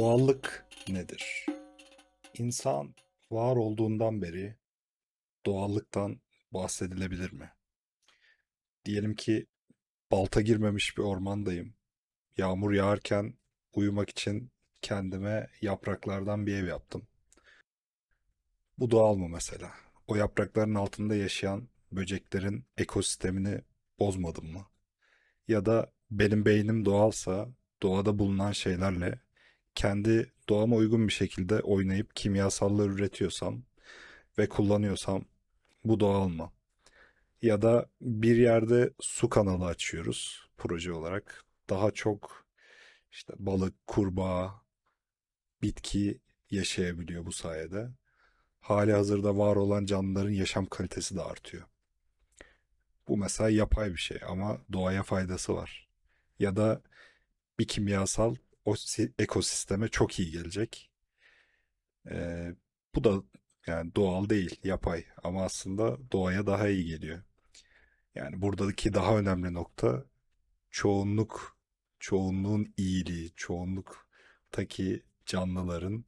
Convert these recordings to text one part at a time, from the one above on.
Doğallık nedir? İnsan var olduğundan beri doğallıktan bahsedilebilir mi? Diyelim ki balta girmemiş bir ormandayım. Yağmur yağarken uyumak için kendime yapraklardan bir ev yaptım. Bu doğal mı mesela? O yaprakların altında yaşayan böceklerin ekosistemini bozmadım mı? Ya da benim beynim doğalsa doğada bulunan şeylerle kendi doğama uygun bir şekilde oynayıp kimyasallar üretiyorsam ve kullanıyorsam bu doğal mı? Ya da bir yerde su kanalı açıyoruz proje olarak. Daha çok işte balık, kurbağa, bitki yaşayabiliyor bu sayede. Hali hazırda var olan canlıların yaşam kalitesi de artıyor. Bu mesela yapay bir şey ama doğaya faydası var. Ya da bir kimyasal o ekosisteme çok iyi gelecek. Ee, bu da yani doğal değil, yapay ama aslında doğaya daha iyi geliyor. Yani buradaki daha önemli nokta çoğunluk, çoğunluğun iyiliği, çoğunluktaki canlıların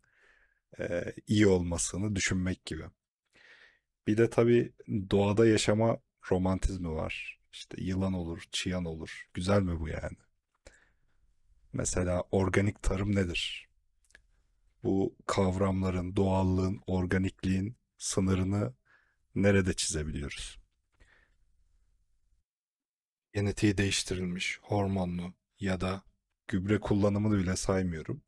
e, iyi olmasını düşünmek gibi. Bir de tabii doğada yaşama romantizmi var. İşte yılan olur, çıyan olur. Güzel mi bu yani? Mesela organik tarım nedir? Bu kavramların, doğallığın, organikliğin sınırını nerede çizebiliyoruz? Genetiği değiştirilmiş, hormonlu ya da gübre kullanımını bile saymıyorum.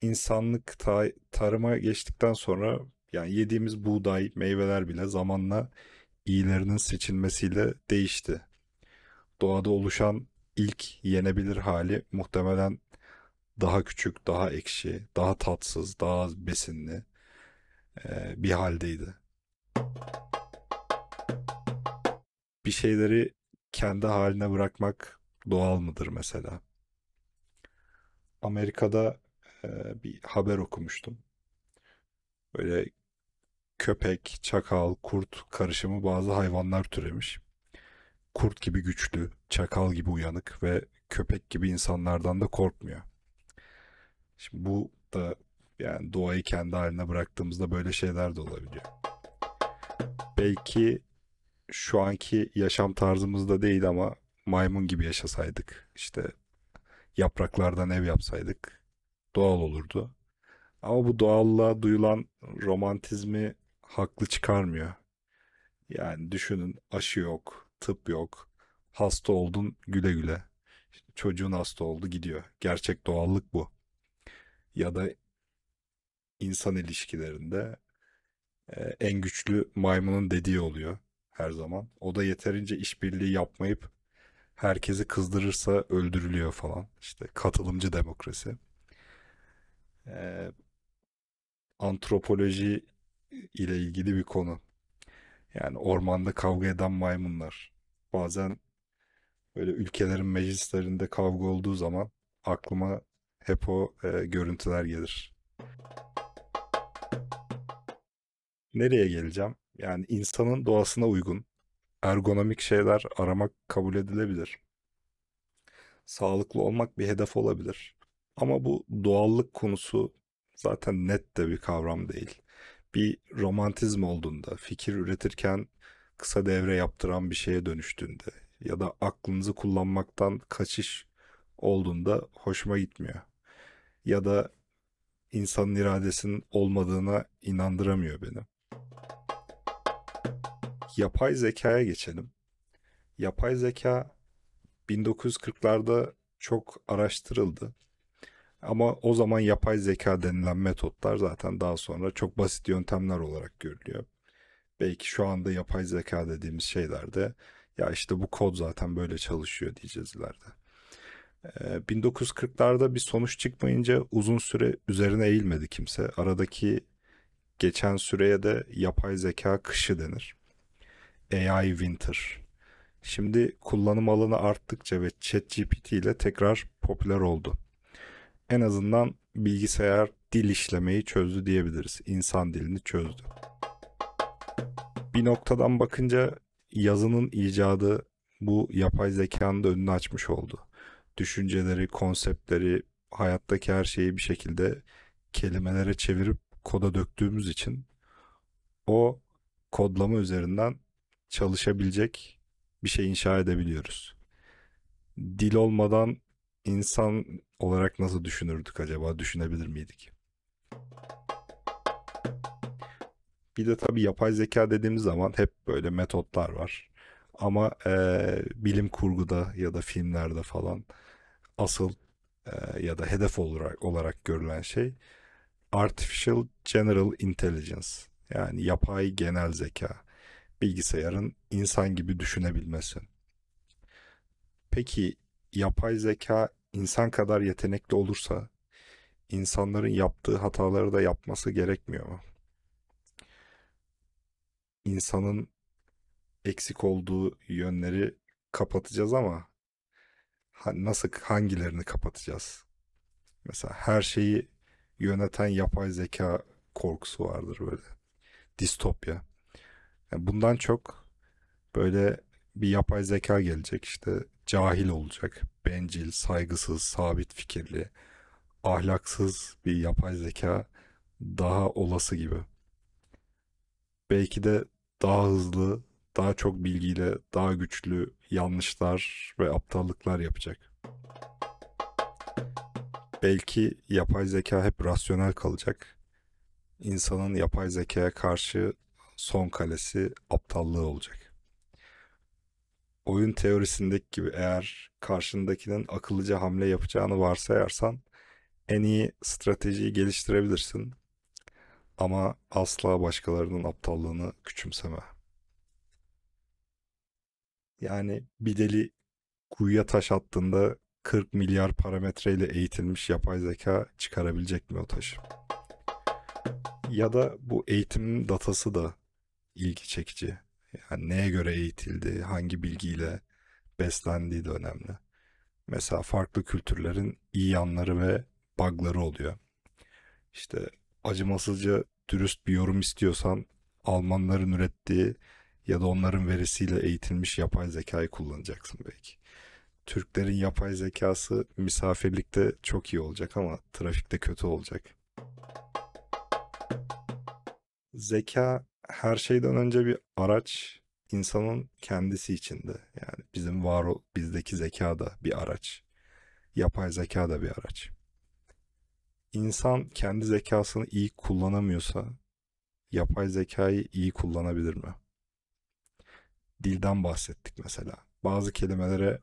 İnsanlık ta tarıma geçtikten sonra yani yediğimiz buğday, meyveler bile zamanla iyilerinin seçilmesiyle değişti. Doğada oluşan ilk yenebilir hali muhtemelen daha küçük, daha ekşi, daha tatsız, daha az besinli bir haldeydi. Bir şeyleri kendi haline bırakmak doğal mıdır mesela? Amerika'da bir haber okumuştum. Böyle köpek, çakal, kurt karışımı bazı hayvanlar türemiş. Kurt gibi güçlü, çakal gibi uyanık ve köpek gibi insanlardan da korkmuyor. Şimdi bu da yani doğayı kendi haline bıraktığımızda böyle şeyler de olabiliyor. Belki şu anki yaşam tarzımızda değil ama maymun gibi yaşasaydık, işte yapraklardan ev yapsaydık doğal olurdu. Ama bu doğallığa duyulan romantizmi haklı çıkarmıyor. Yani düşünün aşı yok, tıp yok. Hasta oldun güle güle. çocuğun hasta oldu gidiyor. Gerçek doğallık bu. Ya da insan ilişkilerinde e, en güçlü maymunun dediği oluyor her zaman. O da yeterince işbirliği yapmayıp herkesi kızdırırsa öldürülüyor falan. İşte katılımcı demokrasi. E, antropoloji ile ilgili bir konu. Yani ormanda kavga eden maymunlar. Bazen böyle ülkelerin meclislerinde kavga olduğu zaman aklıma hep o e, görüntüler gelir. Nereye geleceğim? Yani insanın doğasına uygun ergonomik şeyler aramak kabul edilebilir. Sağlıklı olmak bir hedef olabilir. Ama bu doğallık konusu zaten net de bir kavram değil. Bir romantizm olduğunda, fikir üretirken kısa devre yaptıran bir şeye dönüştüğünde ya da aklınızı kullanmaktan kaçış olduğunda hoşuma gitmiyor. Ya da insanın iradesinin olmadığına inandıramıyor beni. Yapay zekaya geçelim. Yapay zeka 1940'larda çok araştırıldı. Ama o zaman yapay zeka denilen metotlar zaten daha sonra çok basit yöntemler olarak görülüyor. Belki şu anda yapay zeka dediğimiz şeylerde ya işte bu kod zaten böyle çalışıyor diyeceğiz ileride. 1940'larda bir sonuç çıkmayınca uzun süre üzerine eğilmedi kimse. Aradaki geçen süreye de yapay zeka kışı denir. AI Winter. Şimdi kullanım alanı arttıkça ve ChatGPT ile tekrar popüler oldu. En azından bilgisayar dil işlemeyi çözdü diyebiliriz. İnsan dilini çözdü. Bir noktadan bakınca yazının icadı bu yapay zekanın da önünü açmış oldu düşünceleri, konseptleri hayattaki her şeyi bir şekilde kelimelere çevirip koda döktüğümüz için o kodlama üzerinden çalışabilecek bir şey inşa edebiliyoruz. Dil olmadan insan olarak nasıl düşünürdük acaba? Düşünebilir miydik? Bir de tabii yapay zeka dediğimiz zaman hep böyle metotlar var. Ama eee, bilim kurguda ya da filmlerde falan asıl eee, ya da hedef olarak olarak görülen şey Artificial General Intelligence. Yani yapay genel zeka. Bilgisayarın insan gibi düşünebilmesi. Peki yapay zeka insan kadar yetenekli olursa insanların yaptığı hataları da yapması gerekmiyor mu? İnsanın eksik olduğu yönleri kapatacağız ama nasıl hangilerini kapatacağız? Mesela her şeyi yöneten yapay zeka korkusu vardır böyle. Distopya. Yani bundan çok böyle bir yapay zeka gelecek işte cahil olacak, bencil, saygısız, sabit fikirli, ahlaksız bir yapay zeka daha olası gibi. Belki de daha hızlı, daha çok bilgiyle, daha güçlü yanlışlar ve aptallıklar yapacak. Belki yapay zeka hep rasyonel kalacak. İnsanın yapay zekaya karşı son kalesi aptallığı olacak. Oyun teorisindeki gibi eğer karşındakinin akıllıca hamle yapacağını varsayarsan en iyi stratejiyi geliştirebilirsin ama asla başkalarının aptallığını küçümseme. Yani bir deli kuyuya taş attığında 40 milyar parametreyle eğitilmiş yapay zeka çıkarabilecek mi o taşı? Ya da bu eğitimin datası da ilgi çekici. Yani neye göre eğitildi, hangi bilgiyle beslendiği de önemli. Mesela farklı kültürlerin iyi yanları ve bug'ları oluyor. İşte acımasızca dürüst bir yorum istiyorsan Almanların ürettiği ya da onların verisiyle eğitilmiş yapay zekayı kullanacaksın belki. Türklerin yapay zekası misafirlikte çok iyi olacak ama trafikte kötü olacak. Zeka her şeyden önce bir araç insanın kendisi içinde. Yani bizim var bizdeki zeka da bir araç. Yapay zeka da bir araç. İnsan kendi zekasını iyi kullanamıyorsa yapay zekayı iyi kullanabilir mi? Dilden bahsettik mesela. Bazı kelimelere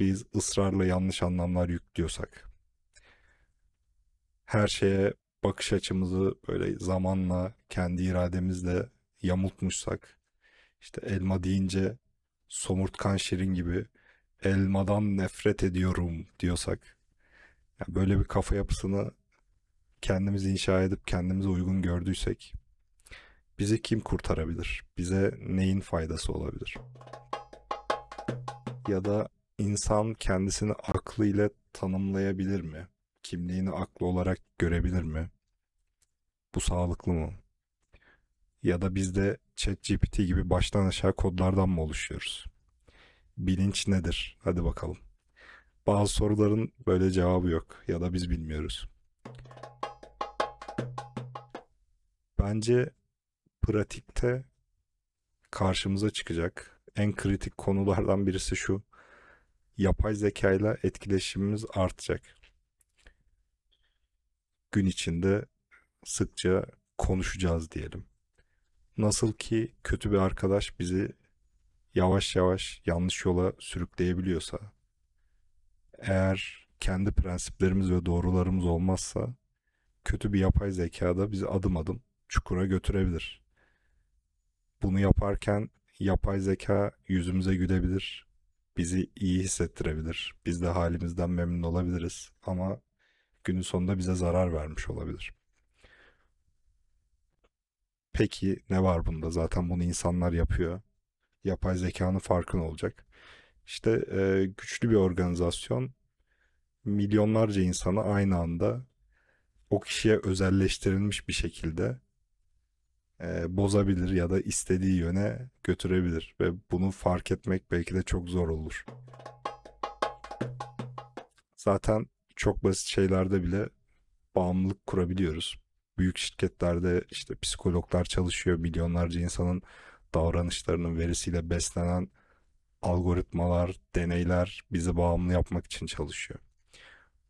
biz ısrarla yanlış anlamlar yüklüyorsak, her şeye bakış açımızı böyle zamanla kendi irademizle yamultmuşsak, işte elma deyince somurtkan şirin gibi elmadan nefret ediyorum diyorsak, yani böyle bir kafa yapısını kendimiz inşa edip kendimize uygun gördüysek, bizi kim kurtarabilir? Bize neyin faydası olabilir? Ya da insan kendisini aklıyla tanımlayabilir mi? Kimliğini aklı olarak görebilir mi? Bu sağlıklı mı? Ya da biz de ChatGPT gibi baştan aşağı kodlardan mı oluşuyoruz? Bilinç nedir? Hadi bakalım. Bazı soruların böyle cevabı yok ya da biz bilmiyoruz. Bence pratikte karşımıza çıkacak en kritik konulardan birisi şu. Yapay zeka ile etkileşimimiz artacak. Gün içinde sıkça konuşacağız diyelim. Nasıl ki kötü bir arkadaş bizi yavaş yavaş yanlış yola sürükleyebiliyorsa, eğer kendi prensiplerimiz ve doğrularımız olmazsa, kötü bir yapay zeka da bizi adım adım çukura götürebilir. Bunu yaparken yapay zeka yüzümüze gülebilir, bizi iyi hissettirebilir, biz de halimizden memnun olabiliriz ama günün sonunda bize zarar vermiş olabilir. Peki ne var bunda? Zaten bunu insanlar yapıyor. Yapay zekanın farkı ne olacak? İşte e, güçlü bir organizasyon milyonlarca insanı aynı anda o kişiye özelleştirilmiş bir şekilde e, bozabilir ya da istediği yöne götürebilir ve bunu fark etmek belki de çok zor olur. Zaten çok basit şeylerde bile bağımlılık kurabiliyoruz. Büyük şirketlerde işte psikologlar çalışıyor, milyonlarca insanın davranışlarının verisiyle beslenen algoritmalar, deneyler bizi bağımlı yapmak için çalışıyor.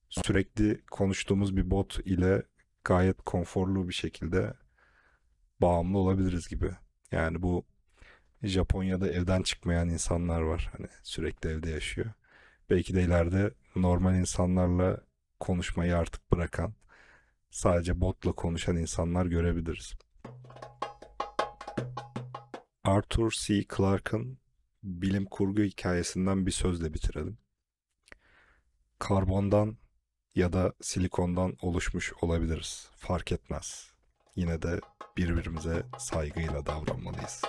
Sürekli konuştuğumuz bir bot ile gayet konforlu bir şekilde bağımlı olabiliriz gibi. Yani bu Japonya'da evden çıkmayan insanlar var. Hani sürekli evde yaşıyor. Belki de ileride normal insanlarla konuşmayı artık bırakan, sadece botla konuşan insanlar görebiliriz. Arthur C. Clarke'ın bilim kurgu hikayesinden bir sözle bitirelim. Karbondan ya da silikondan oluşmuş olabiliriz. Fark etmez. Yine de birbirimize saygıyla davranmalıyız.